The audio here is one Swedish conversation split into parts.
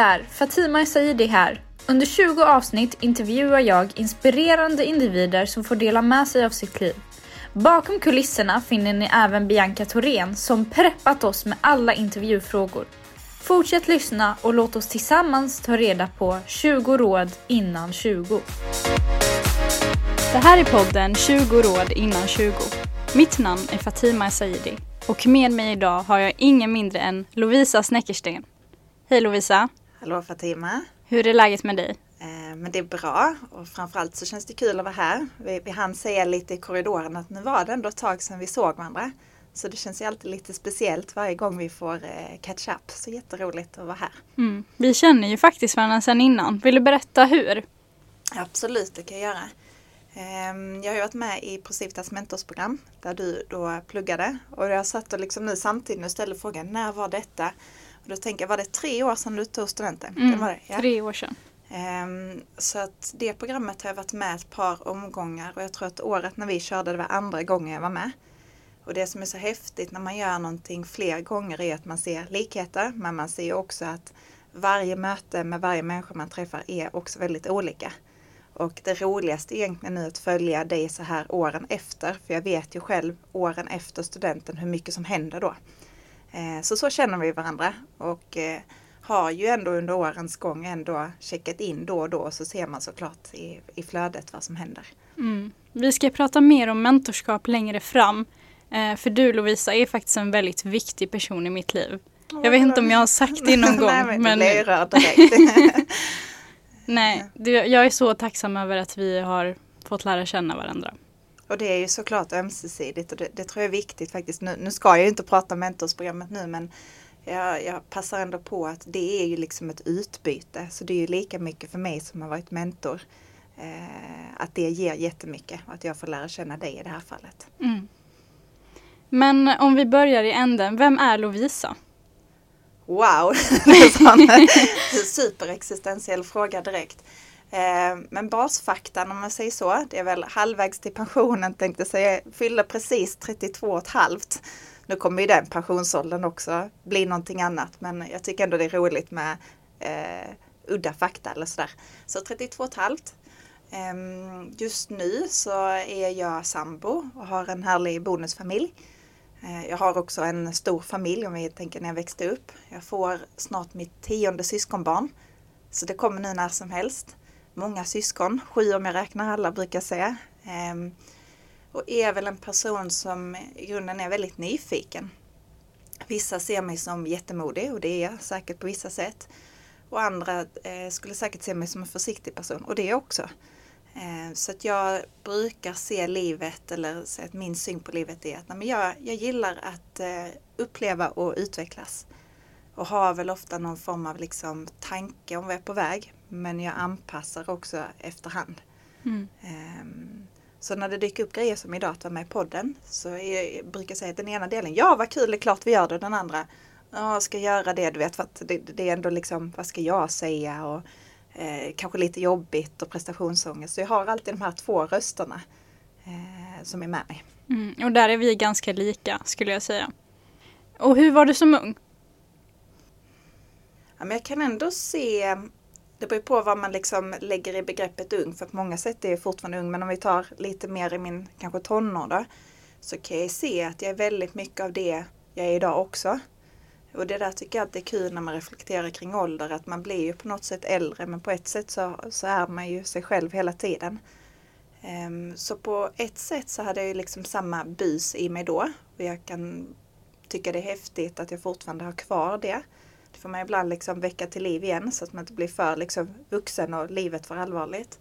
Där! Fatima Saidi här. Under 20 avsnitt intervjuar jag inspirerande individer som får dela med sig av sitt liv. Bakom kulisserna finner ni även Bianca Thorén som preppat oss med alla intervjufrågor. Fortsätt lyssna och låt oss tillsammans ta reda på 20 råd innan 20. Det här är podden 20 råd innan 20. Mitt namn är Fatima Saidi och med mig idag har jag ingen mindre än Lovisa Snäckersten. Hej Lovisa! Hallå Fatima! Hur är läget med dig? Eh, men det är bra och framförallt så känns det kul att vara här. Vi, vi hann säga lite i korridoren att nu var det ändå ett tag sedan vi såg varandra. Så det känns ju alltid lite speciellt varje gång vi får eh, catch up. Så jätteroligt att vara här. Mm. Vi känner ju faktiskt varandra sedan innan. Vill du berätta hur? Absolut, det kan jag göra. Ehm, jag har ju varit med i Procivitas mentorsprogram där du då pluggade och jag satt och liksom nu samtidigt och ställde frågan när var detta? Och då tänker jag, var det tre år sedan du tog studenten? Mm, det? Ja. Tre år sedan. Ehm, Så att det programmet har jag varit med ett par omgångar och jag tror att året när vi körde det var andra gången jag var med. Och det som är så häftigt när man gör någonting fler gånger är att man ser likheter men man ser också att varje möte med varje människa man träffar är också väldigt olika. Och det roligaste egentligen nu att följa dig så här åren efter. För jag vet ju själv åren efter studenten hur mycket som händer då. Eh, Så så känner vi varandra och eh, har ju ändå under årens gång ändå checkat in då och då så ser man såklart i, i flödet vad som händer. Mm. Vi ska prata mer om mentorskap längre fram. Eh, för du Lovisa är faktiskt en väldigt viktig person i mitt liv. Jag vet inte om jag har sagt det någon gång. Nej, men, men rörd direkt. nej, jag är så tacksam över att vi har fått lära känna varandra. Och det är ju såklart ömsesidigt och det, det tror jag är viktigt faktiskt. Nu, nu ska jag ju inte prata om mentorsprogrammet nu men jag, jag passar ändå på att det är ju liksom ett utbyte. Så det är ju lika mycket för mig som har varit mentor. Eh, att det ger jättemycket och att jag får lära känna dig i det här fallet. Mm. Men om vi börjar i änden, vem är Lovisa? Wow! Det är en superexistentiell fråga direkt. Eh, men basfaktan om man säger så, det är väl halvvägs till pensionen tänkte jag säga. Jag fyller precis 32 och ett halvt. Nu kommer ju den pensionsåldern också bli någonting annat men jag tycker ändå det är roligt med eh, udda fakta eller sådär. Så 32 och ett halvt. Ehm, just nu så är jag sambo och har en härlig bonusfamilj. Eh, jag har också en stor familj om vi tänker när jag växte upp. Jag får snart mitt tionde syskonbarn. Så det kommer nu när som helst. Många syskon, sju om jag räknar alla brukar jag säga. Ehm, och är väl en person som i grunden är väldigt nyfiken. Vissa ser mig som jättemodig och det är jag säkert på vissa sätt. Och andra eh, skulle säkert se mig som en försiktig person och det är jag också. Ehm, så att jag brukar se livet eller säga att min syn på livet är att nej, men jag, jag gillar att eh, uppleva och utvecklas. Och har väl ofta någon form av liksom tanke om vad jag är på väg. Men jag anpassar också efterhand. Mm. Ehm, Så när det dyker upp grejer som idag att vara med i podden så är, brukar jag säga att den ena delen, ja vad kul, det är klart vi gör det. Den andra, ja ska göra det, du vet, för att det, det är ändå liksom, vad ska jag säga? Och, eh, kanske lite jobbigt och prestationsångest. Så jag har alltid de här två rösterna eh, som är med mig. Mm. Och där är vi ganska lika skulle jag säga. Och hur var du som ung? Ja, men jag kan ändå se, det beror på vad man liksom lägger i begreppet ung, för på många sätt är jag fortfarande ung, men om vi tar lite mer i min kanske tonår då, så kan jag se att jag är väldigt mycket av det jag är idag också. Och det där tycker jag alltid är kul när man reflekterar kring ålder, att man blir ju på något sätt äldre, men på ett sätt så, så är man ju sig själv hela tiden. Um, så på ett sätt så hade jag ju liksom samma bus i mig då, och jag kan tycka det är häftigt att jag fortfarande har kvar det. Det får man ibland liksom väcka till liv igen så att man inte blir för liksom vuxen och livet för allvarligt.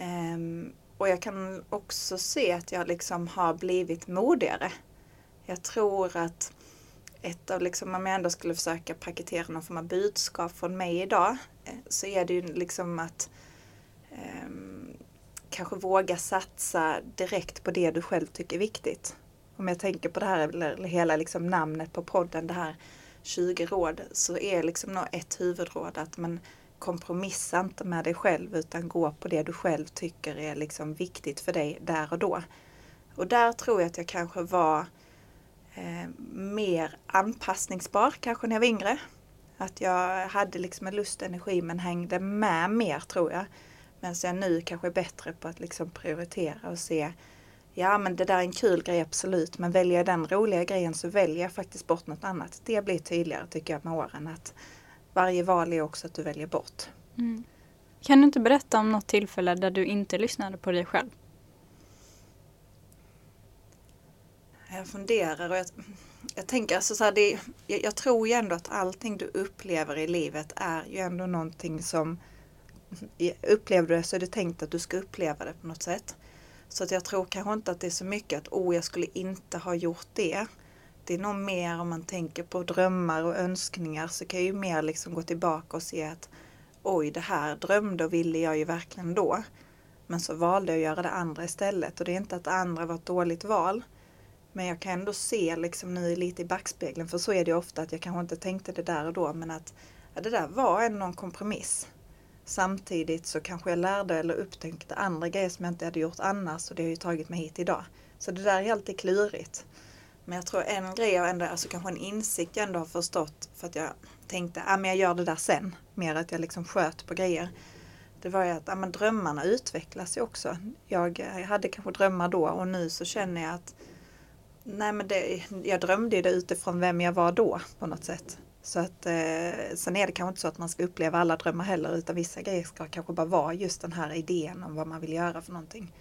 Um, och jag kan också se att jag liksom har blivit modigare. Jag tror att ett av, liksom, om jag ändå skulle försöka paketera någon form av budskap från mig idag, eh, så är det ju liksom att um, kanske våga satsa direkt på det du själv tycker är viktigt. Om jag tänker på det här, eller hela liksom namnet på podden, det här 20 råd, så är liksom nog ett huvudråd att man kompromissa inte med dig själv utan gå på det du själv tycker är liksom viktigt för dig där och då. Och där tror jag att jag kanske var eh, mer anpassningsbar kanske när jag var yngre. Att jag hade liksom en lust och energi men hängde med mer tror jag. Men jag nu kanske är bättre på att liksom prioritera och se Ja men det där är en kul grej absolut men väljer jag den roliga grejen så väljer jag faktiskt bort något annat. Det blir tydligare tycker jag med åren att varje val är också att du väljer bort. Mm. Kan du inte berätta om något tillfälle där du inte lyssnade på dig själv? Jag funderar och jag, jag tänker alltså så här, det, jag, jag, tror ju ändå att allting du upplever i livet är ju ändå någonting som Upplever du det så är det tänkt att du ska uppleva det på något sätt. Så att jag tror kanske inte att det är så mycket att oh, jag skulle inte ha gjort det. Det är nog mer om man tänker på drömmar och önskningar så kan jag ju mer liksom gå tillbaka och se att oj, det här drömde och ville jag ju verkligen då. Men så valde jag att göra det andra istället och det är inte att det andra var ett dåligt val. Men jag kan ändå se liksom nu lite i backspegeln, för så är det ofta att jag kanske inte tänkte det där och då, men att ja, det där var ändå en kompromiss. Samtidigt så kanske jag lärde eller upptäckte andra grejer som jag inte hade gjort annars och det har ju tagit mig hit idag. Så det där är alltid klurigt. Men jag tror en grej jag ändå, alltså kanske en insikt jag ändå har förstått för att jag tänkte, ja men jag gör det där sen. Mer att jag liksom sköt på grejer. Det var ju att ah, men drömmarna utvecklas ju också. Jag, jag hade kanske drömmar då och nu så känner jag att Nej men det, jag drömde ju det utifrån vem jag var då på något sätt. Så att eh, sen är det kanske inte så att man ska uppleva alla drömmar heller utan vissa grejer ska kanske bara vara just den här idén om vad man vill göra för någonting.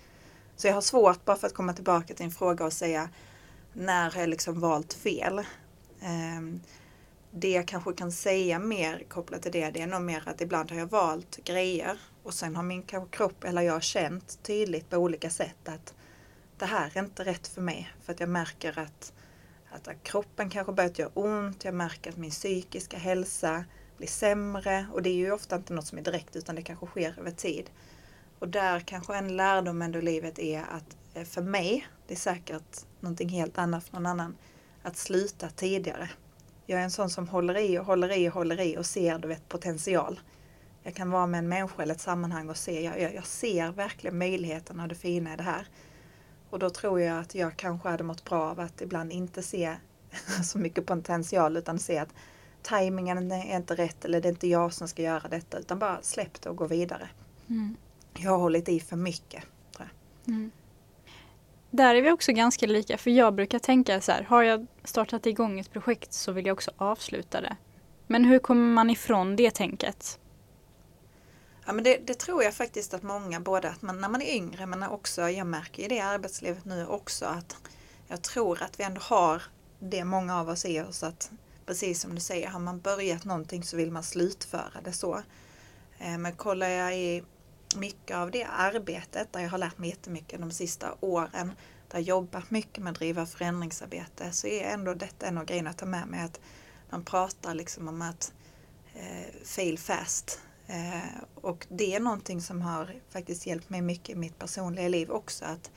Så jag har svårt, bara för att komma tillbaka till en fråga och säga när har jag liksom valt fel? Eh, det jag kanske kan säga mer kopplat till det, det är nog mer att ibland har jag valt grejer och sen har min kropp eller jag känt tydligt på olika sätt att det här är inte rätt för mig. För att jag märker att, att kroppen kanske börjat göra ont. Jag märker att min psykiska hälsa blir sämre. Och det är ju ofta inte något som är direkt utan det kanske sker över tid. Och där kanske en lärdom ändå i livet är att eh, för mig, det är säkert någonting helt annat för någon annan, att sluta tidigare. Jag är en sån som håller i och håller i och håller i och ser du vet, potential. Jag kan vara med en människa eller ett sammanhang och se, jag, jag ser verkligen möjligheterna och det fina i det här. Och då tror jag att jag kanske hade mått bra av att ibland inte se så mycket potential utan se att tajmingen är inte rätt eller det är inte jag som ska göra detta utan bara släpp det och gå vidare. Mm. Jag har hållit i för mycket. Mm. Där är vi också ganska lika för jag brukar tänka så här, har jag startat igång ett projekt så vill jag också avsluta det. Men hur kommer man ifrån det tänket? Ja, men det, det, tror jag faktiskt att många, både att man, när man är yngre men också, jag märker i det arbetslivet nu också att jag tror att vi ändå har det många av oss i oss att precis som du säger, har man börjat någonting så vill man slutföra det så. Eh, men kollar jag i mycket av det arbetet där jag har lärt mig jättemycket de sista åren, där jag jobbat mycket med att driva förändringsarbete, så är ändå detta en av grejerna att ta med mig att man pratar liksom om att eh, fail fast. Eh, och det är någonting som har faktiskt hjälpt mig mycket i mitt personliga liv också. Att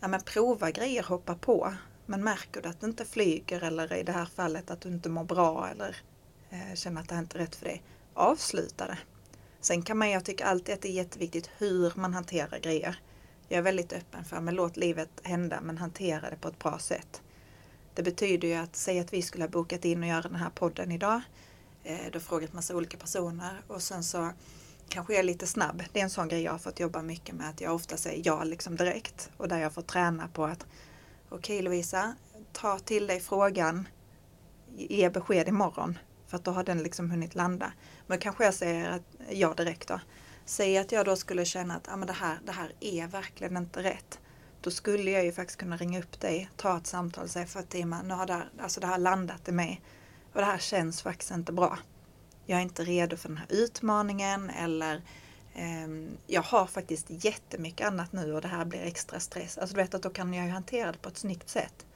ja, men prova grejer, hoppa på. Men märker du att du inte flyger eller i det här fallet att du inte mår bra eller eh, känner att det inte är rätt för dig. Avsluta det. Sen kan man, jag tycker alltid att det är jätteviktigt hur man hanterar grejer. Jag är väldigt öppen för, men låt livet hända men hantera det på ett bra sätt. Det betyder ju att, säg att vi skulle ha bokat in och göra den här podden idag. Eh, då frågat massa olika personer och sen så kanske jag är lite snabb. Det är en sån grej jag har fått jobba mycket med att jag ofta säger ja liksom direkt och där jag får träna på att okej okay, Lovisa, ta till dig frågan, ge besked imorgon för att då har den liksom hunnit landa. Men kanske jag säger att, ja direkt då. Säg att jag då skulle känna att ah, men det, här, det här är verkligen inte rätt. Då skulle jag ju faktiskt kunna ringa upp dig, ta ett samtal och säga Fatima, nu har det här, alltså det här landat i mig och det här känns faktiskt inte bra. Jag är inte redo för den här utmaningen eller eh, jag har faktiskt jättemycket annat nu och det här blir extra stress. Alltså du vet att då kan jag ju hantera det på ett snyggt sätt.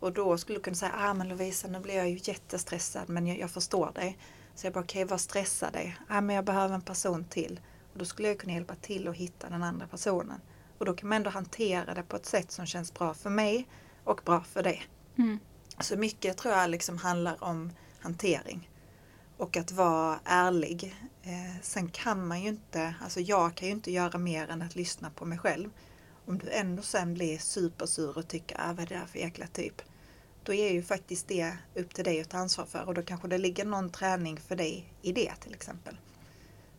Och då skulle du kunna säga, ah men Lovisa nu blir jag ju jättestressad men jag, jag förstår dig. Så jag bara, okej okay, vad stressar dig? Ah men jag behöver en person till. Och då skulle jag kunna hjälpa till att hitta den andra personen. Och då kan man ändå hantera det på ett sätt som känns bra för mig och bra för dig. Mm. Så mycket tror jag liksom handlar om hantering och att vara ärlig. Eh, sen kan man ju inte, alltså jag kan ju inte göra mer än att lyssna på mig själv. Om du ändå sen blir supersur och tycker, ah, vad är det där för jäkla typ? då är ju faktiskt det upp till dig att ta ansvar för och då kanske det ligger någon träning för dig i det till exempel.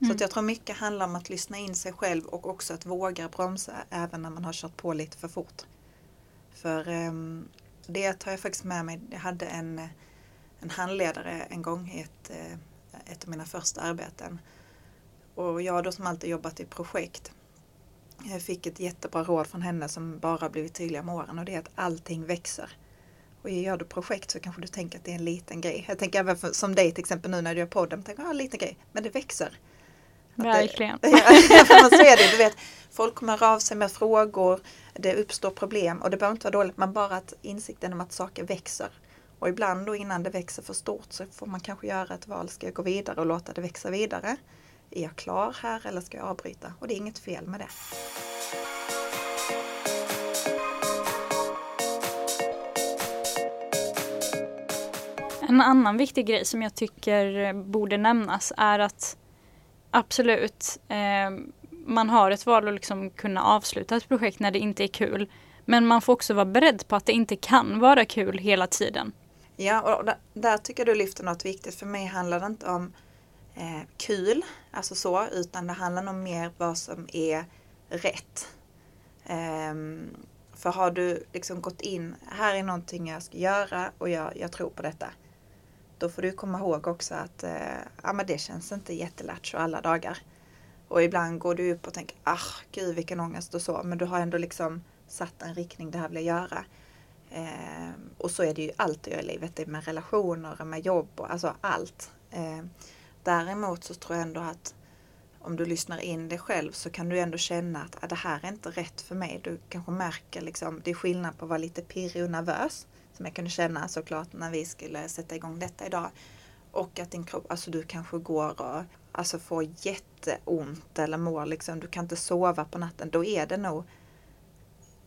Så att jag tror mycket handlar om att lyssna in sig själv och också att våga bromsa även när man har kört på lite för fort. För um, det tar jag faktiskt med mig. Jag hade en, en handledare en gång i ett, eh, ett av mina första arbeten. Och jag då som alltid jobbat i projekt jag fick ett jättebra råd från henne som bara blivit tydliga med åren och det är att allting växer. Och gör du projekt så kanske du tänker att det är en liten grej. Jag tänker även för, som dig till exempel nu när du gör podden, tänker ah, en liten grej, men det växer. Verkligen. Det, ja, man ser det, du vet, folk kommer av sig med frågor, det uppstår problem och det behöver inte vara dåligt, men bara att insikten om att saker växer. Och ibland då innan det växer för stort så får man kanske göra ett val, ska jag gå vidare och låta det växa vidare? Är jag klar här eller ska jag avbryta? Och det är inget fel med det. En annan viktig grej som jag tycker borde nämnas är att absolut, eh, man har ett val att liksom kunna avsluta ett projekt när det inte är kul. Men man får också vara beredd på att det inte kan vara kul hela tiden. Ja, och där, där tycker jag du lyfter något viktigt. För mig handlar det inte om eh, kul, alltså så, utan det handlar nog mer vad som är rätt. Um, för har du liksom gått in, här är någonting jag ska göra och jag, jag tror på detta. Då får du komma ihåg också att eh, ja, men det känns inte jättelattjo alla dagar. Och ibland går du upp och tänker, ah gud vilken ångest och så, men du har ändå liksom satt en riktning, det här vill jag göra. Eh, och så är det ju allt i livet, det är med relationer, med jobb och alltså allt. Eh, däremot så tror jag ändå att om du lyssnar in dig själv så kan du ändå känna att ah, det här är inte rätt för mig. Du kanske märker liksom, det är skillnad på att vara lite pirrig och nervös som jag kunde känna såklart när vi skulle sätta igång detta idag. Och att din kropp, alltså du kanske går och alltså får jätteont eller mår liksom, du kan inte sova på natten. Då är det nog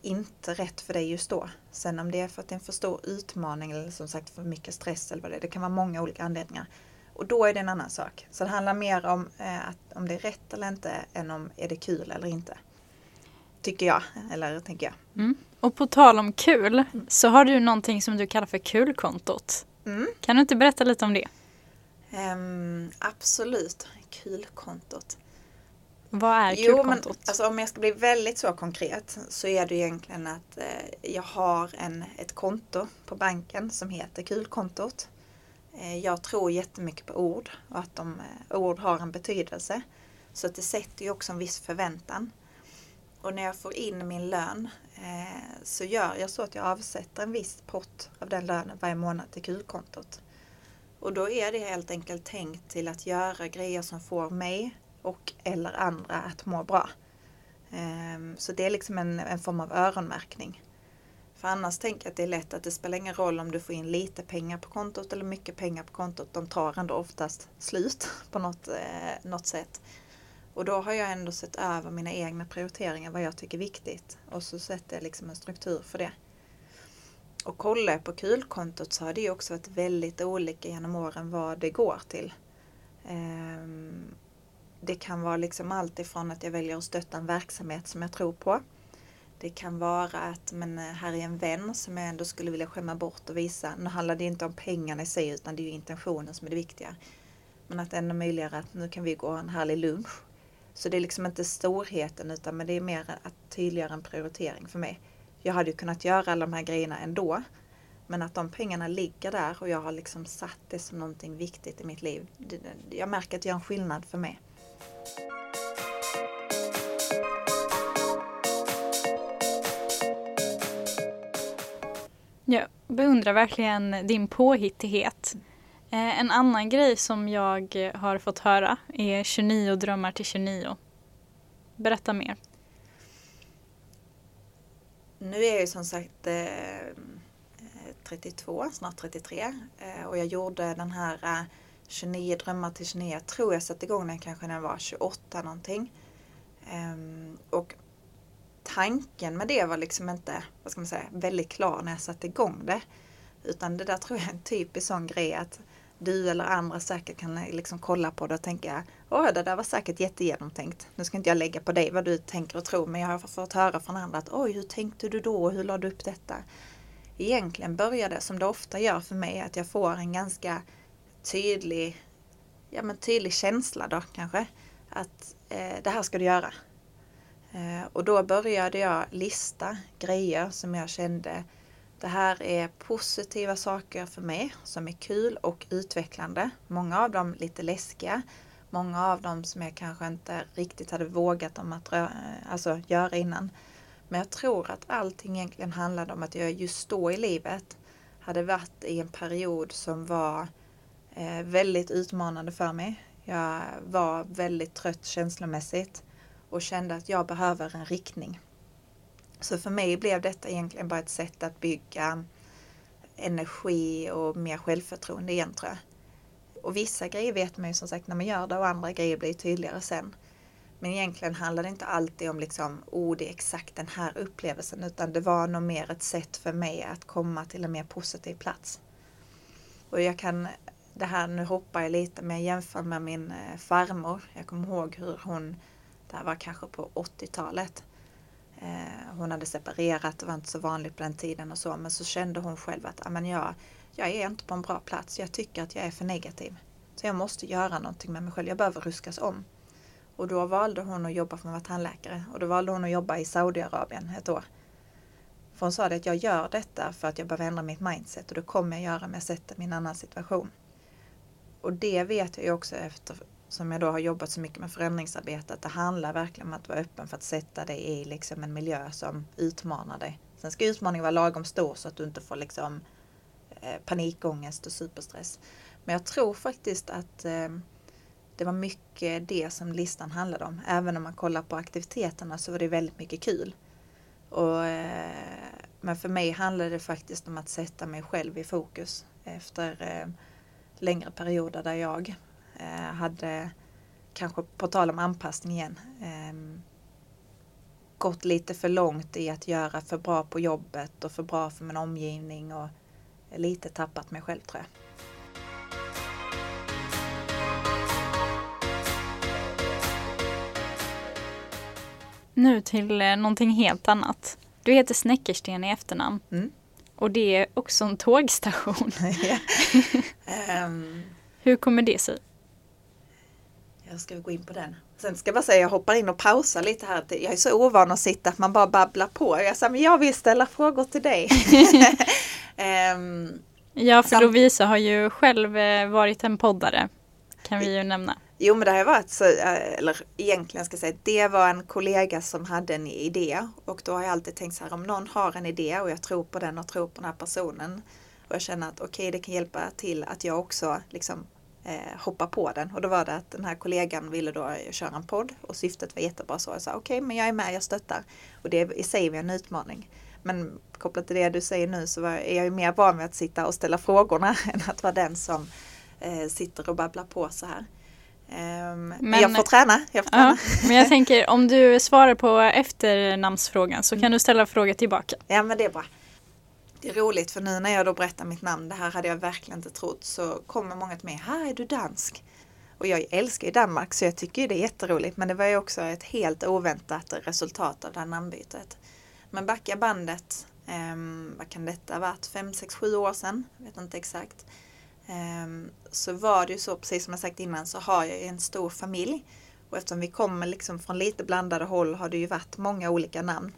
inte rätt för dig just då. Sen om det är för att det är en för stor utmaning eller som sagt för mycket stress eller vad det är. Det kan vara många olika anledningar. Och då är det en annan sak. Så det handlar mer om eh, att, om det är rätt eller inte än om är det kul eller inte. Tycker jag, eller tänker jag. Mm. Och på tal om kul mm. så har du någonting som du kallar för kulkontot. Mm. Kan du inte berätta lite om det? Um, absolut, kulkontot. Vad är kulkontot? Jo, men, alltså, om jag ska bli väldigt så konkret så är det egentligen att eh, jag har en, ett konto på banken som heter kulkontot. Eh, jag tror jättemycket på ord och att de, eh, ord har en betydelse. Så att det sätter ju också en viss förväntan. Och när jag får in min lön eh, så gör jag så att jag avsätter en viss pott av den lönen varje månad till kulkontot. Och då är det helt enkelt tänkt till att göra grejer som får mig och eller andra att må bra. Ehm, så det är liksom en, en form av öronmärkning. För annars tänker jag att det är lätt att det spelar ingen roll om du får in lite pengar på kontot eller mycket pengar på kontot. De tar ändå oftast slut på något, eh, något sätt. Och då har jag ändå sett över mina egna prioriteringar, vad jag tycker är viktigt. Och så sätter jag liksom en struktur för det. Och kollar jag på kulkontot så har det också varit väldigt olika genom åren vad det går till. Ehm, det kan vara liksom allt ifrån att jag väljer att stötta en verksamhet som jag tror på. Det kan vara att men eh, här är en vän som jag ändå skulle vilja skämma bort och visa. Nu handlar det inte om pengarna i sig utan det är ju intentionen som är det viktiga. Men att ändå möjliggöra att nu kan vi gå en härlig lunch så det är liksom inte storheten utan men det är mer att tydliggöra en prioritering för mig. Jag hade ju kunnat göra alla de här grejerna ändå. Men att de pengarna ligger där och jag har liksom satt det som någonting viktigt i mitt liv. Jag märker att det gör en skillnad för mig. Jag beundrar verkligen din påhittighet. Eh, en annan grej som jag har fått höra är 29 drömmar till 29. Berätta mer. Nu är jag ju som sagt eh, 32, snart 33 eh, och jag gjorde den här eh, 29 drömmar till 29. Tror jag satte igång den kanske när jag var 28 någonting. Ehm, och tanken med det var liksom inte, vad ska man säga, väldigt klar när jag satte igång det. Utan det där tror jag är en typisk sån grej att du eller andra säkert kan eh, liksom kolla på det och tänka Åh, det där var säkert jättegenomtänkt. Nu ska inte jag lägga på dig vad du tänker och tror men jag har fått höra från andra att oj, hur tänkte du då hur lade du upp detta? egentligen började som det ofta gör för mig att jag får en ganska tydlig, ja men tydlig känsla då kanske. Att eh, det här ska du göra. Eh, och då började jag lista grejer som jag kände det här är positiva saker för mig som är kul och utvecklande. Många av dem lite läskiga. Många av dem som jag kanske inte riktigt hade vågat om att eh, alltså, göra innan. Men jag tror att allting egentligen handlade om att jag just då i livet hade varit i en period som var eh, väldigt utmanande för mig. Jag var väldigt trött känslomässigt och kände att jag behöver en riktning. Så för mig blev detta egentligen bara ett sätt att bygga energi och mer självförtroende igen tror jag. Och vissa grejer vet man ju som sagt när man gör det och andra grejer blir tydligare sen. Men egentligen handlar det inte alltid om liksom, oh det är exakt den här upplevelsen utan det var nog mer ett sätt för mig att komma till en mer positiv plats. Och jag kan, det här nu hoppar jag lite men jag jämför med min eh, farmor. Jag kommer ihåg hur hon, det här var kanske på 80-talet. Eh, hon hade separerat, det var inte så vanligt på den tiden och så men så kände hon själv att ah, jag, jag är inte på en bra plats. Jag tycker att jag är för negativ. Så jag måste göra någonting med mig själv. Jag behöver ruskas om. Och då valde hon att jobba för att vara tandläkare och då valde hon att jobba i Saudiarabien ett år. För hon sa det att jag gör detta för att jag behöver ändra mitt mindset och det kommer jag göra om jag sätter mig i en annan situation. Och det vet jag ju också efter som jag då har jobbat så mycket med förändringsarbete att det handlar verkligen om att vara öppen för att sätta dig i liksom en miljö som utmanar dig. Sen ska utmaningen vara lagom stor så att du inte får liksom Eh, panikångest och superstress. Men jag tror faktiskt att eh, det var mycket det som listan handlade om. Även om man kollar på aktiviteterna så var det väldigt mycket kul. Och, eh, men för mig handlade det faktiskt om att sätta mig själv i fokus efter längre perioder där jag hade, kanske på tal om anpassning igen, ehm, gått lite för långt i att göra för bra på jobbet och för bra för min omgivning och lite tappat mig själv tror jag. Nu till eh, någonting helt annat. Du heter Snäckersten i efternamn. Mm. Och det är också en tågstation. um, Hur kommer det sig? Jag ska gå in på den. Sen ska jag bara säga, jag hoppar in och pausar lite här. Jag är så ovan att sitta att man bara babblar på. Jag sa, men jag vill ställa frågor till dig. um, ja, för. Lovisa har ju själv eh, varit en poddare. Kan vi ju nämna. Jo men det har varit så, eh, eller egentligen ska jag säga, det var en kollega som hade en idé och då har jag alltid tänkt så här om någon har en idé och jag tror på den och tror på den här personen och jag känner att okej okay, det kan hjälpa till att jag också liksom eh, hoppa på den och då var det att den här kollegan ville då köra en podd och syftet var jättebra så jag sa okej okay, men jag är med, jag stöttar och det är i sig en utmaning. Men kopplat till det du säger nu så är jag ju mer van vid att sitta och ställa frågorna än att vara den som eh, sitter och babblar på så här. Um, men, jag får träna. Jag får träna. Ja, men jag tänker om du svarar på efternamnsfrågan så kan du ställa frågor tillbaka. Ja men det är bra. Det är roligt för nu när jag då berättar mitt namn, det här hade jag verkligen inte trott, så kommer många till mig, här är du dansk? Och jag älskar ju Danmark så jag tycker det är jätteroligt men det var ju också ett helt oväntat resultat av det här namnbytet. Men backa bandet, eh, vad kan detta ha varit, 5, 6, 7 år sedan, jag vet inte exakt. Ehm, så var det ju så, precis som jag sagt innan, så har jag en stor familj. Och eftersom vi kommer liksom från lite blandade håll har det ju varit många olika namn.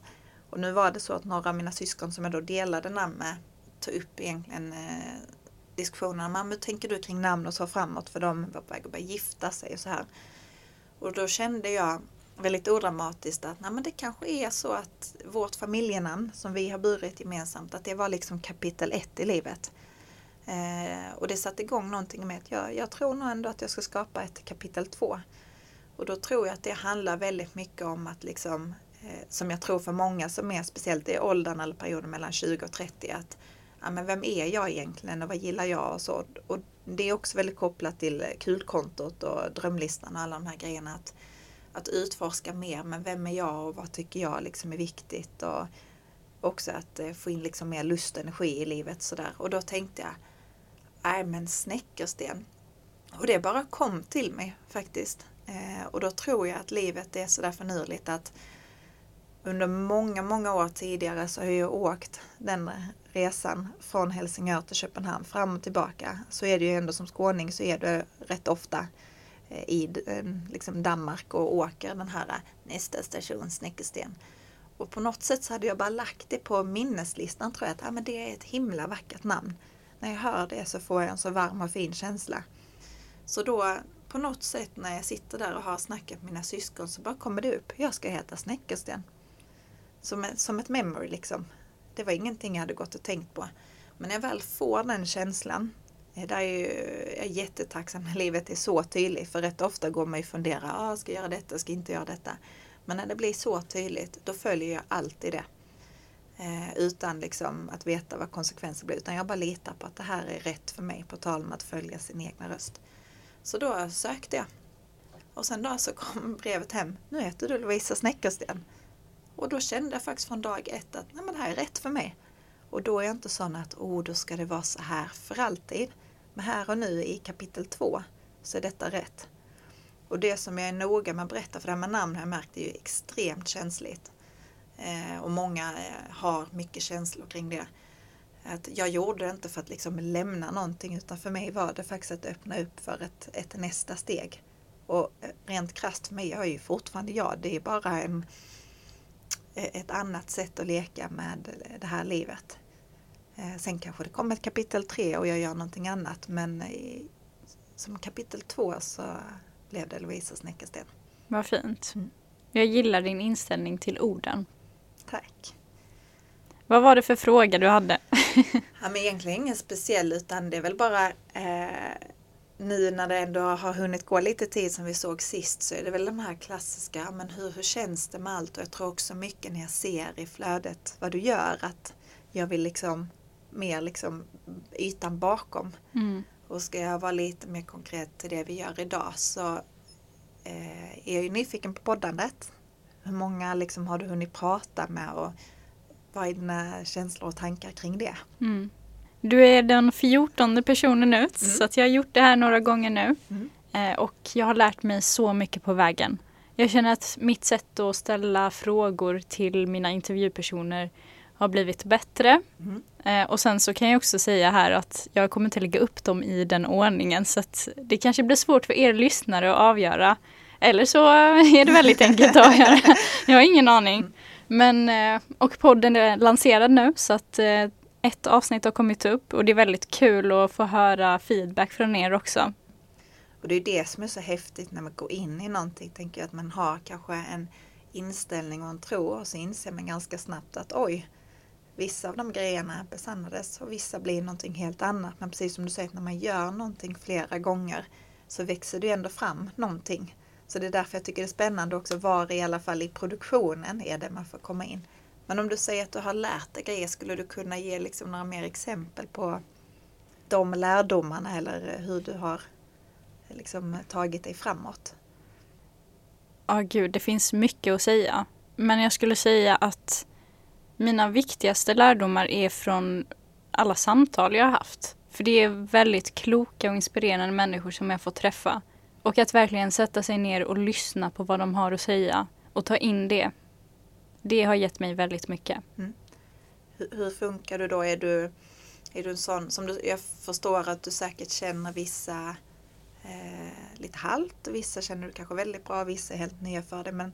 Och nu var det så att några av mina syskon som jag då delade namn med tog upp egentligen eh, diskussionerna. Mamma, hur tänker du kring namn och så framåt? För de var på väg att börja gifta sig och så här. Och då kände jag väldigt odramatiskt att nej, men det kanske är så att vårt familjenamn som vi har burit gemensamt, att det var liksom kapitel ett i livet. Eh, och det satte igång någonting med att jag, jag tror nog ändå att jag ska skapa ett kapitel två. Och då tror jag att det handlar väldigt mycket om att liksom, eh, som jag tror för många som är speciellt i åldern eller perioden mellan 20 och 30, att ja, men vem är jag egentligen och vad gillar jag och så. Och det är också väldigt kopplat till kulkontot och drömlistan och alla de här grejerna. Att, att utforska mer, men vem är jag och vad tycker jag liksom är viktigt. Och också att eh, få in liksom mer lust och energi i livet sådär. Och då tänkte jag, nej men snäckersten. Och det bara kom till mig faktiskt. Eh, och då tror jag att livet är sådär förnurligt att under många, många år tidigare så har jag åkt den resan från Helsingör till Köpenhamn fram och tillbaka så är det ju ändå som skåning så är det rätt ofta Eh, i eh, liksom Danmark och åker den här eh, nästa station Snäckesten. Och på något sätt så hade jag bara lagt det på minneslistan tror jag att ah, men det är ett himla vackert namn. När jag hör det så får jag en så varm och fin känsla. Så då på något sätt när jag sitter där och har snackat med mina syskon så bara kommer det upp. Jag ska heta Snäckersten. Som, som ett memory liksom. Det var ingenting jag hade gått och tänkt på. Men när jag väl får den känslan. Där är jag är jättetacksam när livet är så tydligt. För rätt ofta går man ju och funderar. Ah, ska jag göra detta? Ska jag inte göra detta? Men när det blir så tydligt. Då följer jag alltid det. Eh, utan liksom att veta vad konsekvenser blir. Utan jag bara litar på att det här är rätt för mig. På tal om att följa sin egna röst. Så då sökte jag. Och sen då så kom brevet hem. Nu heter du Lovisa Snäckersten. Och då kände jag faktiskt från dag ett att Nej, men det här är rätt för mig. Och då är jag inte sån att oh, då ska det vara så här för alltid. Men här och nu i kapitel två så är detta rätt. Och det som jag är noga med att berätta, för det här med namn har jag märkt är ju extremt känsligt. Eh, och många eh, har mycket känslor kring det. Att jag gjorde det inte för att liksom lämna någonting utan för mig var det faktiskt att öppna upp för ett, ett nästa steg. Och eh, rent krasst för mig, jag är ju fortfarande jag. Det är bara en, eh, ett annat sätt att leka med det här livet. Eh, sen kanske det kommer ett kapitel tre och jag gör någonting annat men i, som kapitel två så blev det Lovisa Snäckersten. Vad fint. Mm. Jag gillar din inställning till orden. Tack. Vad var det för fråga du hade? ja, men egentligen ingen speciell utan det är väl bara eh, nu när det ändå har hunnit gå lite tid som vi såg sist så är det väl de här klassiska, men hur, hur känns det med allt? Och jag tror också mycket när jag ser i flödet vad du gör att jag vill liksom mer liksom ytan bakom. Mm. Och ska jag vara lite mer konkret till det vi gör idag så eh, är jag ju nyfiken på poddandet. Hur många liksom har du hunnit prata med och vad är dina känslor och tankar kring det? Mm. Du är den fjortonde personen ut mm. så att jag har gjort det här några gånger nu. Mm. Eh, och jag har lärt mig så mycket på vägen. Jag känner att mitt sätt att ställa frågor till mina intervjupersoner har blivit bättre. Mm. Eh, och sen så kan jag också säga här att jag kommer inte lägga upp dem i den ordningen så att det kanske blir svårt för er lyssnare att avgöra. Eller så är det väldigt enkelt att avgöra. Jag har ingen aning. Mm. Men, eh, och podden är lanserad nu så att eh, ett avsnitt har kommit upp och det är väldigt kul att få höra feedback från er också. Och det är det som är så häftigt när man går in i någonting, tänker jag att man har kanske en inställning och en tro och så inser man ganska snabbt att oj, vissa av de grejerna besannades och vissa blir någonting helt annat. Men precis som du säger, när man gör någonting flera gånger så växer det ändå fram någonting. Så det är därför jag tycker det är spännande också var i alla fall i produktionen är det man får komma in. Men om du säger att du har lärt dig grejer, skulle du kunna ge liksom några mer exempel på de lärdomarna eller hur du har liksom tagit dig framåt? Ja, oh, gud, det finns mycket att säga. Men jag skulle säga att mina viktigaste lärdomar är från alla samtal jag har haft. För det är väldigt kloka och inspirerande människor som jag får träffa. Och att verkligen sätta sig ner och lyssna på vad de har att säga och ta in det. Det har gett mig väldigt mycket. Mm. Hur, hur, funkar du då? Är du, är du en sån som du, jag förstår att du säkert känner vissa eh, lite halt och vissa känner du kanske väldigt bra, vissa är helt nya för det. Men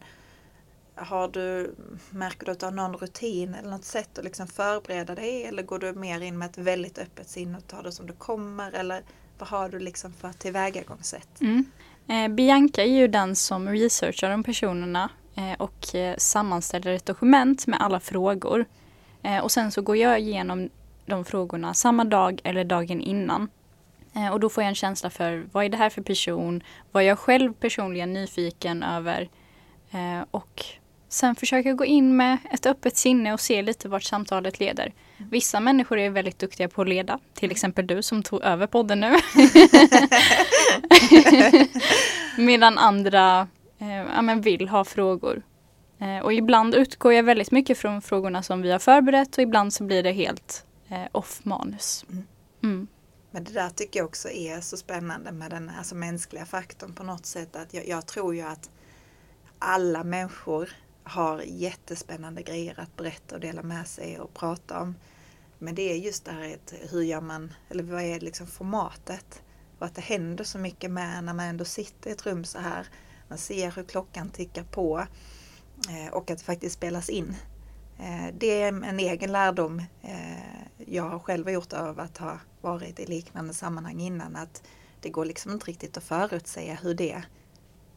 har du, märker du att du har någon rutin eller något sätt att liksom förbereda dig eller går du mer in med ett väldigt öppet sinne och tar det som det kommer eller vad har du liksom för tillvägagångssätt? Mm. Eh, Bianca är ju den som researchar de personerna eh, och eh, sammanställer ett dokument med alla frågor. Eh, och sen så går jag igenom de frågorna samma dag eller dagen innan. Eh, och då får jag en känsla för vad är det här för person? Vad är jag själv personligen nyfiken över? Eh, och Sen försöka gå in med ett öppet sinne och se lite vart samtalet leder. Vissa människor är väldigt duktiga på att leda, till exempel du som tog över podden nu. Medan andra eh, ja, vill ha frågor. Eh, och ibland utgår jag väldigt mycket från frågorna som vi har förberett och ibland så blir det helt eh, off manus. Mm. mm. Men det där tycker jag också är så spännande med den alltså mänskliga faktorn på något sätt. att jag, jag tror ju att alla människor har jättespännande grejer att berätta och dela med sig och prata om. Men det är just det här hur gör man, eller vad är liksom formatet? Och att det händer så mycket med när man ändå sitter i ett rum så här. Man ser hur klockan tickar på eh, och att det faktiskt spelas in. Eh, det är en egen lärdom eh, jag har själv gjort av att ha varit i liknande sammanhang innan. Att det går liksom inte riktigt att förutsäga hur det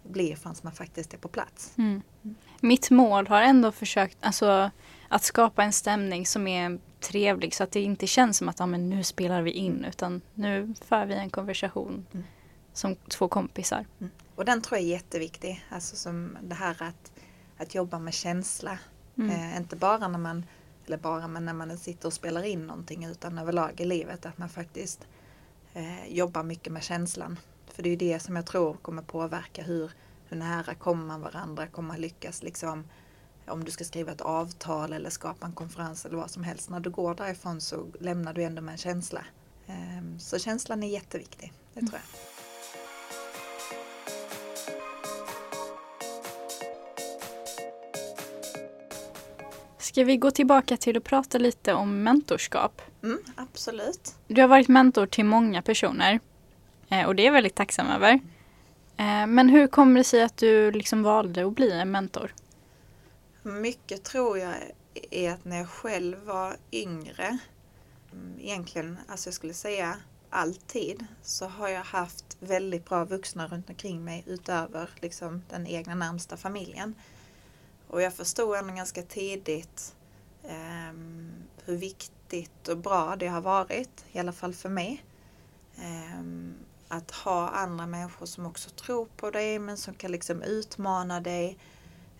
blir förrän man faktiskt är på plats. Mm. Mitt mål har ändå försökt alltså, att skapa en stämning som är trevlig så att det inte känns som att ja, men nu spelar vi in utan nu för vi en konversation mm. som två kompisar. Mm. Och den tror jag är jätteviktig. Alltså som det här att, att jobba med känsla. Mm. Eh, inte bara när man, eller bara men när man sitter och spelar in någonting utan överlag i livet att man faktiskt eh, jobbar mycket med känslan. För det är det som jag tror kommer påverka hur, hur nära kommer man varandra, kommer man lyckas liksom om du ska skriva ett avtal eller skapa en konferens eller vad som helst. När du går därifrån så lämnar du ändå med en känsla. Ehm, så känslan är jätteviktig, det tror jag. Ska vi gå tillbaka till att prata lite om mentorskap? Mm, absolut. Du har varit mentor till många personer eh, och det är jag väldigt tacksam över. Eh, men hur kommer det sig att du liksom valde att bli en mentor? Mycket tror jag är att när jag själv var yngre, mm, egentligen, alltså jag skulle säga alltid, så har jag haft väldigt bra vuxna runt omkring mig utöver liksom den egna närmsta familjen. Och jag förstod ändå ganska tidigt eh, hur viktigt och bra det har varit, i alla fall för mig. Eh, att ha andra människor som också tror på dig men som kan liksom utmana dig.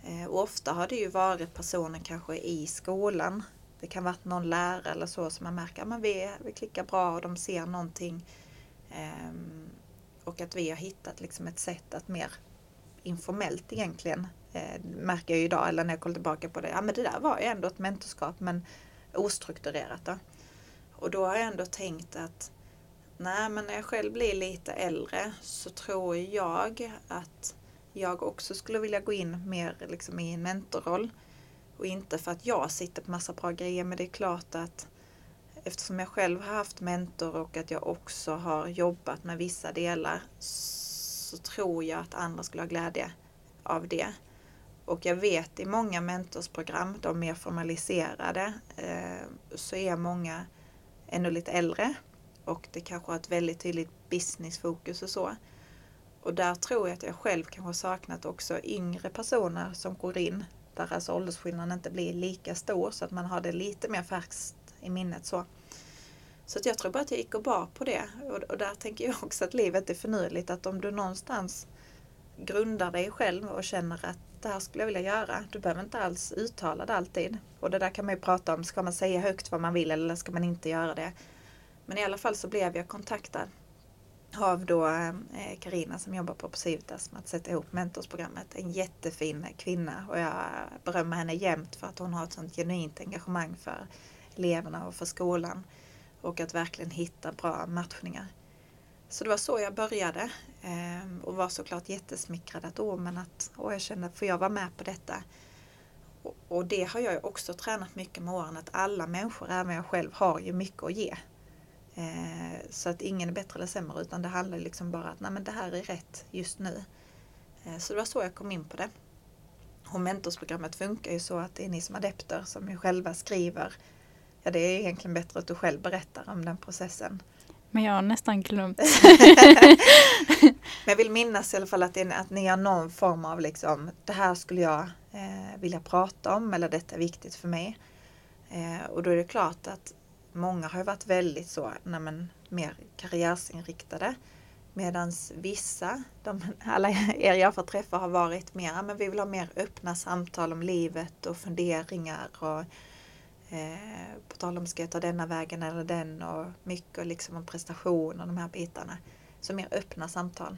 Eh, och ofta har det ju varit personer kanske i skolan. Det kan vara någon lärare eller så som man märker att vi, vi klickar bra och de ser någonting. Ehm, och att vi har hittat liksom ett sätt att mer informellt egentligen eh, märker jag ju idag, eller när jag kollar tillbaka på det, ja men det där var ju ändå ett mentorskap men ostrukturerat. Då. Och då har jag ändå tänkt att nej men när jag själv blir lite äldre så tror jag att jag också skulle vilja gå in mer liksom i en mentorroll. Och inte för att jag sitter på massa bra grejer men det är klart att eftersom jag själv har haft mentor och att jag också har jobbat med vissa delar så tror jag att andra skulle ha glädje av det. Och jag vet i många mentorsprogram, de mer formaliserade, eh, så är många ännu lite äldre och det kanske har ett väldigt tydligt businessfokus och så. Och där tror jag att jag själv kanske har saknat också yngre personer som går in där alltså åldersskillnaden inte blir lika stor så att man har det lite mer färskt i minnet så. Så att jag tror bara att jag gick och bar på det. Och, och där tänker jag också att livet är förnyligt. Att om du någonstans grundar dig själv och känner att det här skulle jag vilja göra. Du behöver inte alls uttala det alltid. Och det där kan man ju prata om. Ska man säga högt vad man vill eller ska man inte göra det? Men i alla fall så blev jag kontaktad av då eh, Karina som jobbar på Civitas med att sätta ihop mentorsprogrammet. En jättefin kvinna och jag berömmer henne jämt för att hon har ett sånt genuint engagemang för eleverna och för skolan. Och att verkligen hitta bra matchningar. Så det var så jag började ehm, och var såklart jättesmickrad att, åh, men att åh, jag kände, får jag vara med på detta? Och det har jag också tränat mycket med åren, att alla människor, även jag själv, har ju mycket att ge. Eh, så att ingen är bättre eller sämre utan det handlar liksom bara att nej, men det här är rätt just nu. Eh, så det var så jag kom in på det. Och mentorsprogrammet funkar ju så att det är ni som adepter som ju själva skriver. Ja, det är egentligen bättre att du själv berättar om den processen. Men jag har nästan glömt. Men jag vill minnas i alla fall att, det, att ni har någon form av liksom, det här skulle jag eh, vilja prata om eller detta är viktigt för mig. Eh, och då är det klart att många har varit väldigt så, nej men, mer karriärsinriktade. Medan vissa, de, alla er jag får träffa har varit mer, men vi vill ha mer öppna samtal om livet och funderingar och eh, på tal om ska jag ta denna vägen eller den och mycket liksom om prestation och de här bitarna. Så mer öppna samtal.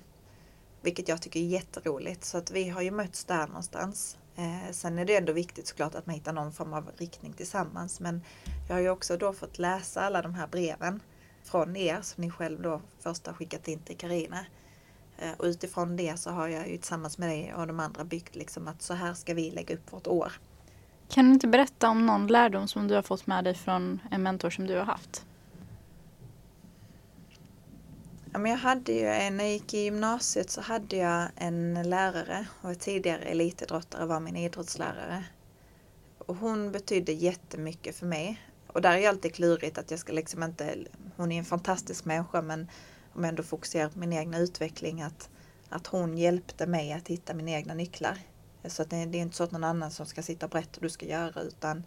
Vilket jag tycker är jätteroligt. Så att vi har ju mötts där någonstans. Eh, sen är det ändå viktigt såklart att man hittar någon form av riktning tillsammans. Men jag har ju också då fått läsa alla de här breven från er som ni själv då först har skickat in till Karina. Eh, och utifrån det så har jag ju tillsammans med dig och de andra byggt liksom att så här ska vi lägga upp vårt år. Kan du inte berätta om någon lärdom som du har fått med dig från en mentor som du har haft? Ja, men jag hade ju när jag gick i gymnasiet så hade jag en lärare och tidigare elitidrottare var min idrottslärare. Och hon betydde jättemycket för mig. Och där är det alltid klurigt att jag ska liksom inte, hon är en fantastisk människa men om jag ändå fokuserar på min egna utveckling att, att hon hjälpte mig att hitta mina egna nycklar. Så att det, det är inte så att någon annan som ska sitta och berätta hur du ska göra utan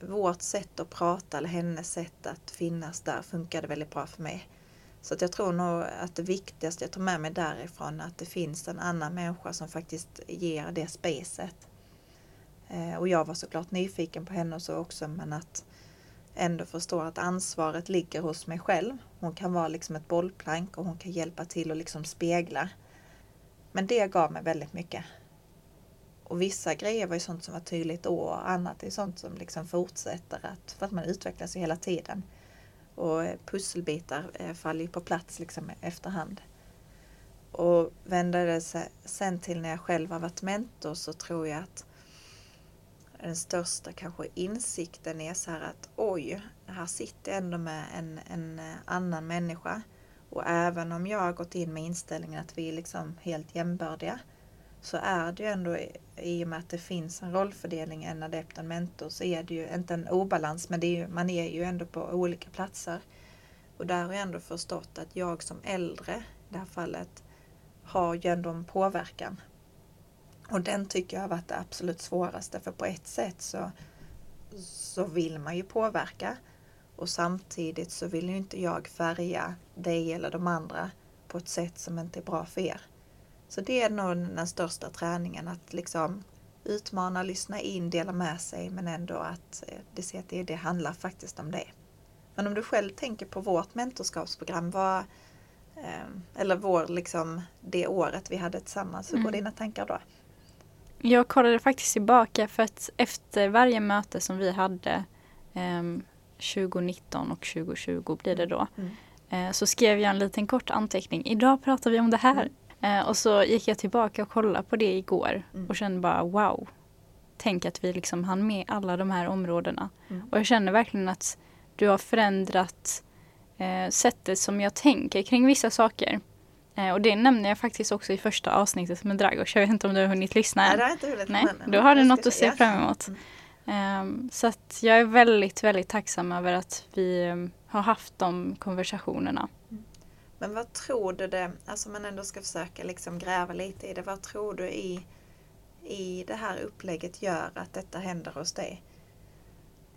vårt sätt att prata eller hennes sätt att finnas där funkade väldigt bra för mig. Så att jag tror nog att det viktigaste jag tar med mig därifrån är att det finns en annan människa som faktiskt ger det spacet. Eh, och jag var såklart nyfiken på henne och så också men att ändå förstå att ansvaret ligger hos mig själv. Hon kan vara liksom ett bollplank och hon kan hjälpa till och liksom spegla. Men det gav mig väldigt mycket. Och vissa grejer var ju sånt som var tydligt då och annat är sånt som liksom fortsätter att, för att man utvecklas ju hela tiden. Och eh, pusselbitar eh, faller ju på plats liksom efterhand. Och vänder det sig sen till när jag själv har varit mentor så tror jag att den största kanske insikten är så här att oj, här sitter jag ändå med en, en eh, annan människa. Och även om jag har gått in med inställningen att vi är liksom helt jämbördiga så är det ju ändå i och med att det finns en rollfördelning, en adept och en mentor, så är det ju inte en obalans men det är ju, man är ju ändå på olika platser. Och där har jag ändå förstått att jag som äldre i det här fallet har ju ändå en påverkan. Och den tycker jag har varit det absolut svåraste för på ett sätt så, så vill man ju påverka och samtidigt så vill ju inte jag färga dig eller de andra på ett sätt som inte är bra för er. Så det är nog den största träningen att liksom utmana, lyssna in, dela med sig men ändå att eh, det, ser att det, det handlar faktiskt om det. Men om du själv tänker på vårt mentorskapsprogram, vad, eh, eller vår, liksom, det året vi hade tillsammans, hur går mm. dina tankar då? Jag kollade faktiskt tillbaka för att efter varje möte som vi hade eh, 2019 och 2020 blir det då. Mm. Eh, så skrev jag en liten kort anteckning. Idag pratar vi om det här. Eh, och så gick jag tillbaka och kollade på det igår mm. och kände bara wow. Tänk att vi liksom hann med alla de här områdena. Mm. Och jag känner verkligen att du har förändrat eh, sättet som jag tänker kring vissa saker. Eh, och det nämner jag faktiskt också i första avsnittet med Dragos. Jag vet inte om du har hunnit lyssna än? Nej, det har inte hunnit. Nej, då har du något att se fram emot. Mm. Um, så att jag är väldigt, väldigt tacksam över att vi um, har haft de konversationerna. Men vad tror du det, alltså man ändå ska försöka liksom gräva lite i det, vad tror du i, i det här upplägget gör att detta händer hos dig?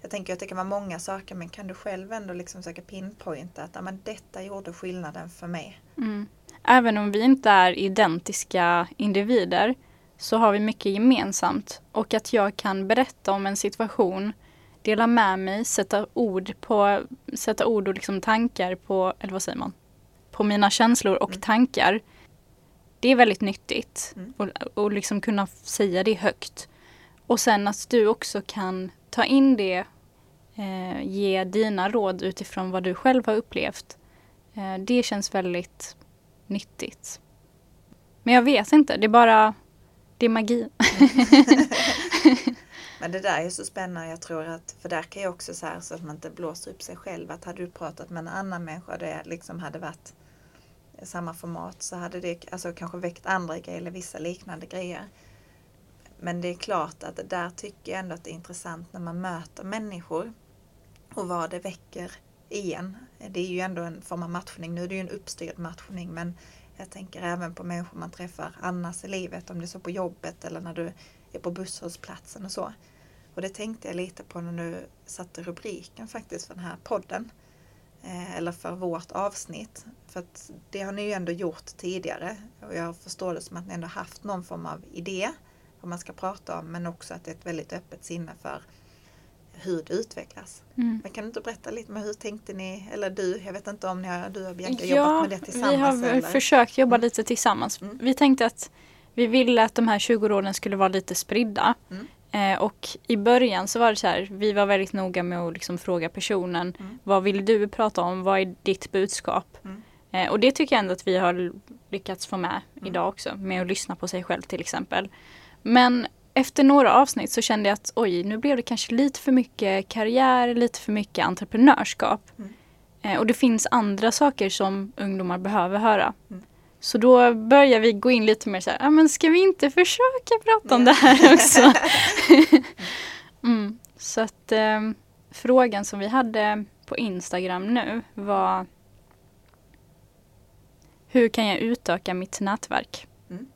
Jag tänker att det kan vara många saker men kan du själv ändå liksom försöka pinpointa att men detta gjorde skillnaden för mig? Mm. Även om vi inte är identiska individer så har vi mycket gemensamt och att jag kan berätta om en situation, dela med mig, sätta ord på, sätta ord och liksom tankar på, eller vad säger man? På mina känslor och mm. tankar. Det är väldigt nyttigt mm. och, och liksom kunna säga det högt. Och sen att du också kan ta in det, eh, ge dina råd utifrån vad du själv har upplevt. Eh, det känns väldigt nyttigt. Men jag vet inte, det är bara, det är magi. Men det där är så spännande. Jag tror att, för där kan jag också så här så att man inte blåser upp sig själv. Att hade du pratat med en annan människa det liksom hade varit samma format så hade det alltså kanske väckt andra grejer eller vissa liknande grejer. Men det är klart att där tycker jag ändå att det är intressant när man möter människor och vad det väcker igen. Det är ju ändå en form av matchning. Nu är det ju en uppstyrd matchning men jag tänker även på människor man träffar annars i livet, om det är så på jobbet eller när du är på busshållplatsen och så. Och det tänkte jag lite på när du satte rubriken faktiskt för den här podden. Eh, eller för vårt avsnitt. För att det har ni ju ändå gjort tidigare och jag förstår det som att ni ändå haft någon form av idé vad man ska prata om men också att det är ett väldigt öppet sinne för hur det utvecklas. Mm. Men kan du inte berätta lite med hur tänkte ni, eller du, jag vet inte om ni har, du och Bianca ja, jobbat med det tillsammans? vi har eller? försökt jobba mm. lite tillsammans. Mm. Vi tänkte att vi ville att de här 20 råden skulle vara lite spridda. Mm. Eh, och i början så var det så här, vi var väldigt noga med att liksom fråga personen, mm. vad vill du prata om, vad är ditt budskap? Mm. Eh, och det tycker jag ändå att vi har lyckats få med idag också, med att lyssna på sig själv till exempel. Men efter några avsnitt så kände jag att oj, nu blev det kanske lite för mycket karriär, lite för mycket entreprenörskap. Mm. Eh, och det finns andra saker som ungdomar behöver höra. Mm. Så då börjar vi gå in lite mer så här, ah, men ska vi inte försöka prata om det här också? mm. Så att eh, frågan som vi hade på Instagram nu var Hur kan jag utöka mitt nätverk? Mm.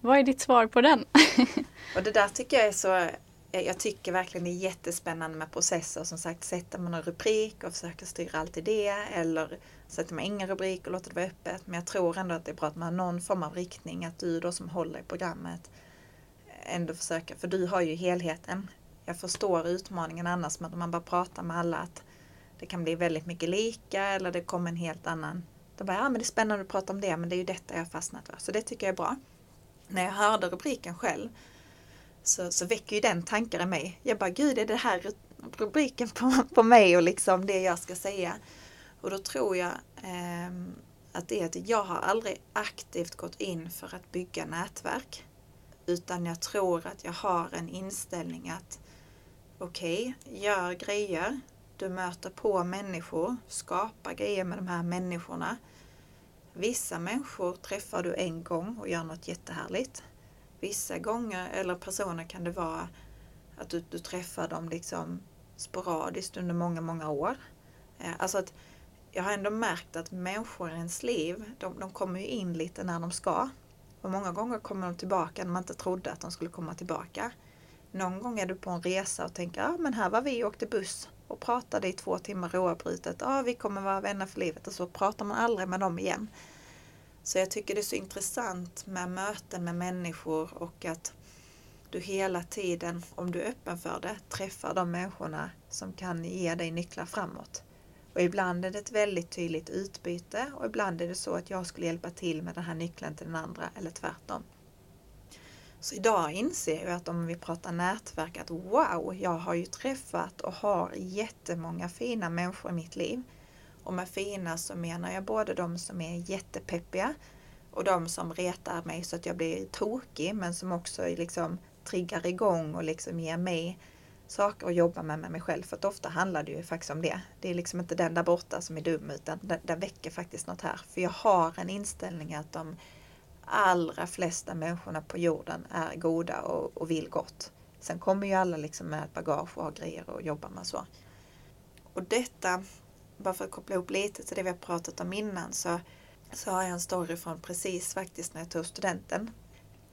Vad är ditt svar på den? Och det där tycker jag är så Eh, jag tycker verkligen det är jättespännande med processer. Som sagt, sätter man en rubrik och försöker styra allt i det. Eller sätter man ingen rubrik och låter det vara öppet. Men jag tror ändå att det är bra att man har någon form av riktning. Att du då som håller i programmet ändå försöker. För du har ju helheten. Jag förstår utmaningen annars med att man bara pratar med alla. att Det kan bli väldigt mycket lika eller det kommer en helt annan. Då bara, ja men det är spännande att prata om det men det är ju detta jag har fastnat för. Så det tycker jag är bra. När jag hörde rubriken själv så, så väcker ju den tankar i mig. Jag bara, gud är det här rubriken på, på mig och liksom det jag ska säga? Och då tror jag eh, att det är att jag har aldrig aktivt gått in för att bygga nätverk. Utan jag tror att jag har en inställning att okej, gör grejer. Du möter på människor, skapa grejer med de här människorna. Vissa människor träffar du en gång och gör något jättehärligt. Vissa gånger eller personer kan det vara att du, du träffar dem liksom sporadiskt under många, många år. Eh, alltså att jag har ändå märkt att människor i ens liv, de, de kommer ju in lite när de ska. Och många gånger kommer de tillbaka när man inte trodde att de skulle komma tillbaka. Någon gång är du på en resa och tänker, ja men här var vi och åkte buss och pratade i två timmar oavbrutet. Ja, vi kommer vara vänner för livet och så pratar man aldrig med dem igen. Så jag tycker det är så intressant med möten med människor och att du hela tiden, om du är öppen för det, träffar de människorna som kan ge dig nycklar framåt. Och ibland är det ett väldigt tydligt utbyte och ibland är det så att jag skulle hjälpa till med den här nyckeln till den andra eller tvärtom. Så idag inser jag att om vi pratar nätverk att wow, jag har ju träffat och har jättemånga fina människor i mitt liv. Och med fina så menar jag både de som är jättepeppiga och de som retar mig så att jag blir tokig men som också liksom triggar igång och liksom ger mig saker att jobba med med mig själv. För att ofta handlar det ju faktiskt om det. Det är liksom inte den där borta som är dum utan den, den väcker faktiskt något här. För jag har en inställning att de allra flesta människorna på jorden är goda och, och vill gott. Sen kommer ju alla liksom med ett bagage och har grejer att jobba med så. Och detta, bara för att koppla ihop lite till det vi har pratat om innan så, så har jag en story från precis faktiskt när jag tog studenten.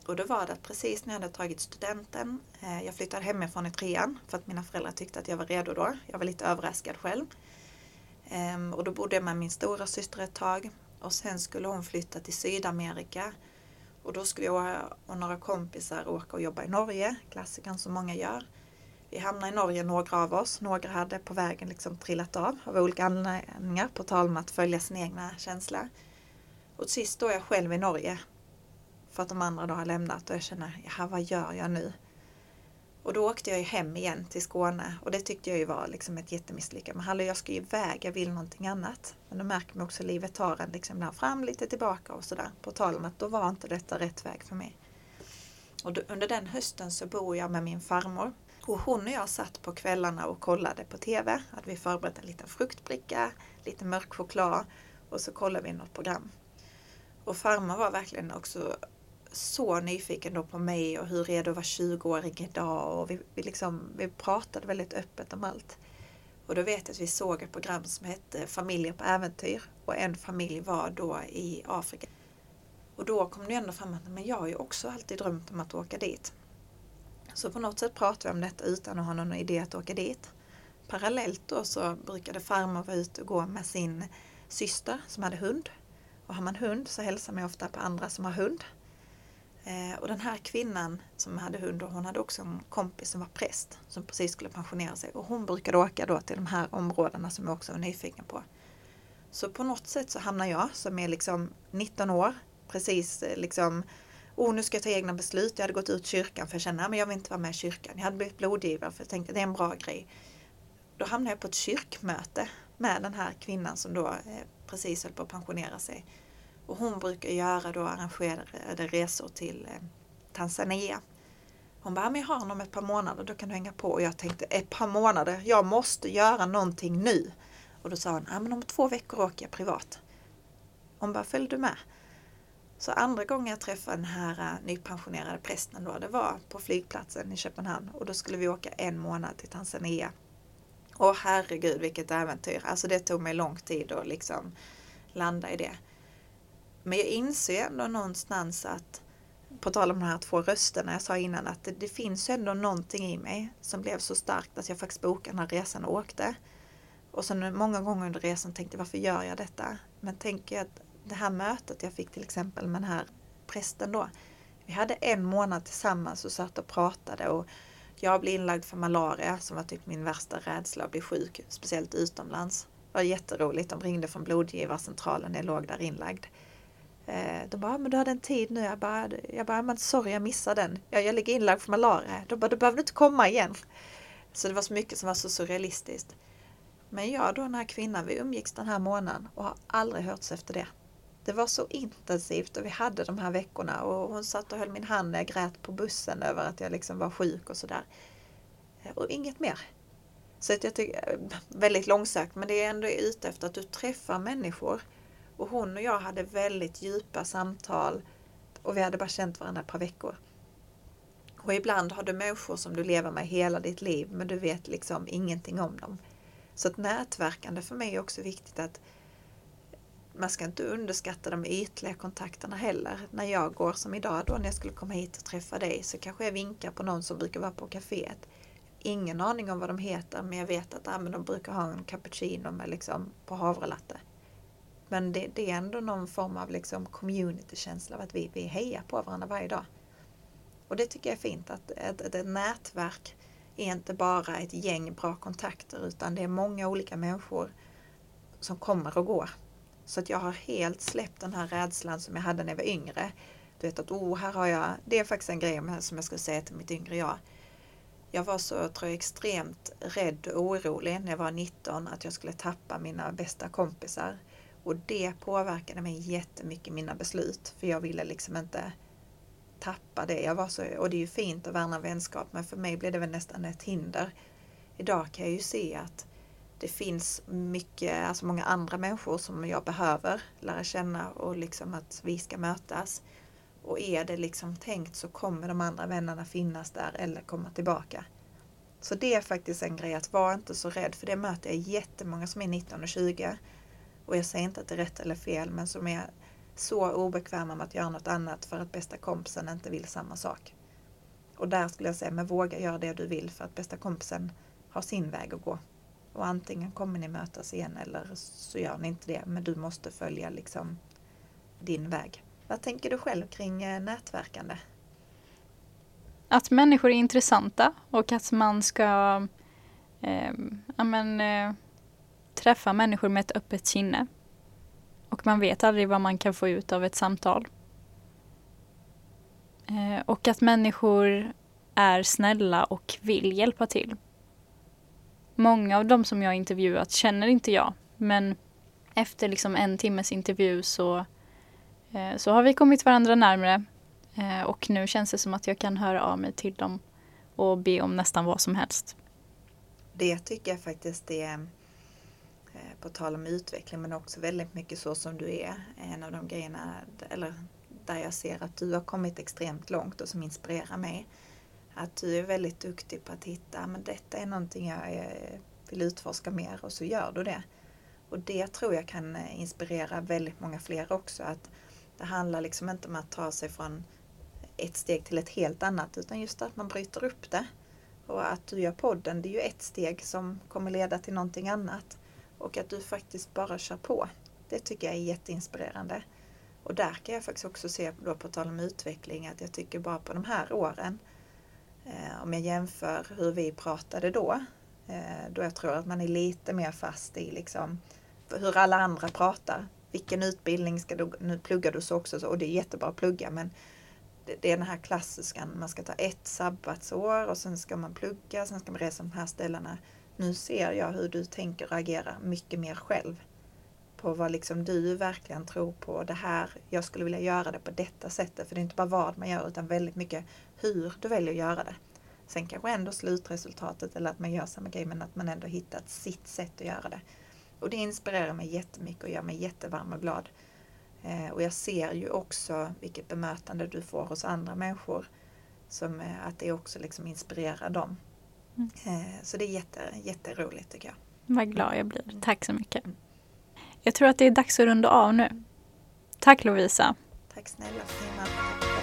Och då var det att precis när jag hade tagit studenten, eh, jag flyttade hemifrån i trean för att mina föräldrar tyckte att jag var redo då. Jag var lite överraskad själv. Ehm, och då bodde jag med min stora syster ett tag och sen skulle hon flytta till Sydamerika. Och då skulle jag och några kompisar åka och jobba i Norge, klassikern som många gör. Vi hamnade i Norge, några av oss. Några hade på vägen liksom trillat av av olika anledningar, på tal om att följa sin egna känsla. Och sist sist står jag själv i Norge för att de andra då har lämnat och jag känner, jaha vad gör jag nu? Och då åkte jag ju hem igen till Skåne och det tyckte jag ju var liksom ett jättemisslyckande. Men hallå, jag ska ju iväg, jag vill någonting annat. Men då märker man också att livet tar en liksom där fram, lite tillbaka och sådär. På tal om att då var inte detta rätt väg för mig. Och då, under den hösten så bor jag med min farmor. Och hon och jag satt på kvällarna och kollade på TV. Att vi förberett en liten fruktbricka, lite mörk choklad och så kollade vi något program. Och farmor var verkligen också så nyfiken då på mig och hur är var att vara 20-åring idag och vi, vi, liksom, vi pratade väldigt öppet om allt. Och då vet jag att vi såg ett program som hette Familjer på äventyr och en familj var då i Afrika. Och då kom det ändå fram att men jag har ju också alltid drömt om att åka dit. Så på något sätt pratade vi om detta utan att ha någon idé att åka dit. Parallellt då så brukade farmor vara ute och gå med sin syster som hade hund. Och har man hund så hälsar man ofta på andra som har hund. Eh, och den här kvinnan som hade hund, och hon hade också en kompis som var präst som precis skulle pensionera sig. Och hon brukade åka då till de här områdena som jag också var nyfiken på. Så på något sätt så hamnar jag som är liksom 19 år, precis eh, liksom Oh, nu ska jag ta egna beslut. Jag hade gått ut kyrkan för jag kände att jag vill inte vara med i kyrkan. Jag hade blivit blodgivare för jag tänkte att det är en bra grej. Då hamnade jag på ett kyrkmöte med den här kvinnan som då eh, precis höll på att pensionera sig. Och hon brukar göra då arrangerade resor till eh, Tanzania. Hon bara, men jag har honom ett par månader, då kan du hänga på. Och jag tänkte, ett par månader, jag måste göra någonting nu. Och då sa hon, ja men om två veckor åker jag privat. Hon bara, följ du med? Så andra gången jag träffade den här eh, nypensionerade prästen då, det var på flygplatsen i Köpenhamn och då skulle vi åka en månad till Tanzania. Åh herregud vilket äventyr! Alltså det tog mig lång tid att liksom landa i det. Men jag inser ändå någonstans att, på tal om de här två rösterna jag sa innan, att det, det finns ändå någonting i mig som blev så starkt att jag faktiskt bokade den här resan och åkte. Och sen många gånger under resan tänkte varför gör jag detta? Men tänker jag att det här mötet jag fick till exempel med den här prästen då. Vi hade en månad tillsammans och satt och pratade och jag blev inlagd för malaria som var typ min värsta rädsla att bli sjuk, speciellt utomlands. Det var jätteroligt. De ringde från blodgivarcentralen när jag låg där inlagd. Eh, de bara, ah, men du hade en tid nu. Jag bara, jag bara ah, men sorry jag missade den. Jag, jag ligger inlagd för malaria. De bara, du behöver inte komma igen. Så det var så mycket som var så surrealistiskt. Men jag då den här kvinnan, vi umgicks den här månaden och har aldrig hörts efter det. Det var så intensivt och vi hade de här veckorna och hon satt och höll min hand när jag grät på bussen över att jag liksom var sjuk och sådär. Eh, och inget mer. Så att jag tycker, eh, väldigt långsökt, men det är ändå ute efter att du träffar människor. Och hon och jag hade väldigt djupa samtal och vi hade bara känt varandra ett par veckor. Och ibland har du människor som du lever med hela ditt liv men du vet liksom ingenting om dem. Så att nätverkande för mig är också viktigt att man ska inte underskatta de ytliga kontakterna heller. När jag går som idag då när jag skulle komma hit och träffa dig så kanske jag vinkar på någon som brukar vara på kaféet. Ingen aning om vad de heter men jag vet att ah, men de brukar ha en cappuccino med liksom på havrelatte. Men det, det, är ändå någon form av liksom communitykänsla av att vi, vi hejar på varandra varje dag. Och det tycker jag är fint att ett, ett, ett nätverk är inte bara ett gäng bra kontakter utan det är många olika människor som kommer och går. Så att jag har helt släppt den här rädslan som jag hade när jag var yngre. Du vet att, oh, här har jag, det är faktiskt en grej som jag skulle säga till mitt yngre jag. Jag var så, tror jag, extremt rädd och orolig när jag var 19 att jag skulle tappa mina bästa kompisar. Och det påverkade mig jättemycket mina beslut. För jag ville liksom inte tappa det. Jag var så, och det är ju fint att värna vänskap men för mig blev det väl nästan ett hinder. Idag kan jag ju se att det finns mycket, alltså många andra människor som jag behöver lära känna och liksom att vi ska mötas. Och är det liksom tänkt så kommer de andra vännerna finnas där eller komma tillbaka. Så det är faktiskt en grej att vara inte så rädd för det möter jag jättemånga som är 19 och 20. Och jag säger inte att det är rätt eller fel men som är så obekväma med att göra något annat för att bästa kompisen inte vill samma sak. Och där skulle jag säga, men våga göra det du vill för att bästa kompisen har sin väg att gå. Och antingen kommer ni mötas igen eller så gör ni inte det. Men du måste följa liksom din väg. Vad tänker du själv kring eh, nätverkande? Att människor är intressanta och att man ska eh, amen, eh, träffa människor med ett öppet sinne. Och man vet aldrig vad man kan få ut av ett samtal. Eh, och att människor är snälla och vill hjälpa till. Många av de som jag intervjuat känner inte jag. Men efter liksom en timmes intervju så, eh, så har vi kommit varandra närmre. Eh, och nu känns det som att jag kan höra av mig till dem och be om nästan vad som helst. Det tycker jag faktiskt är, eh, på tal om utveckling, men också väldigt mycket så som du är. En av de grejerna, eller där jag ser att du har kommit extremt långt och som inspirerar mig att du är väldigt duktig på att hitta, men detta är någonting jag eh, vill utforska mer och så gör du det. Och det tror jag kan eh, inspirera väldigt många fler också. Att det handlar liksom inte om att ta sig från ett steg till ett helt annat utan just att man bryter upp det. Och att du gör podden, det är ju ett steg som kommer leda till någonting annat. Och att du faktiskt bara kör på. Det tycker jag är jätteinspirerande. Och där kan jag faktiskt också se, då på tal om utveckling, att jag tycker bara på de här åren Eh, om jag jämför hur vi pratade då, eh, då jag tror att man är lite mer fast i liksom hur alla andra pratar. Vilken utbildning ska du, nu pluggar du så också och det är jättebra att plugga men det, det är den här klassiska, man ska ta ett sabbatsår och sen ska man plugga, sen ska man resa de här ställena. Nu ser jag hur du tänker och agerar mycket mer själv. på vad liksom du verkligen tror på. Det här, jag skulle vilja göra det på detta sättet. För det är inte bara vad man gör utan väldigt mycket hur du väljer att göra det. Sen kanske ändå slutresultatet eller att man gör samma grej men att man ändå hittat sitt sätt att göra det. Och det inspirerar mig jättemycket och gör mig jättevarm och glad. Eh, och jag ser ju också vilket bemötande du får hos andra människor. Som, eh, att det också liksom inspirerar dem. Mm. Eh, så det är jätte, jätteroligt tycker jag. Vad glad jag blir. Tack så mycket. Jag tror att det är dags att runda av nu. Tack Lovisa. Tack snälla Stina.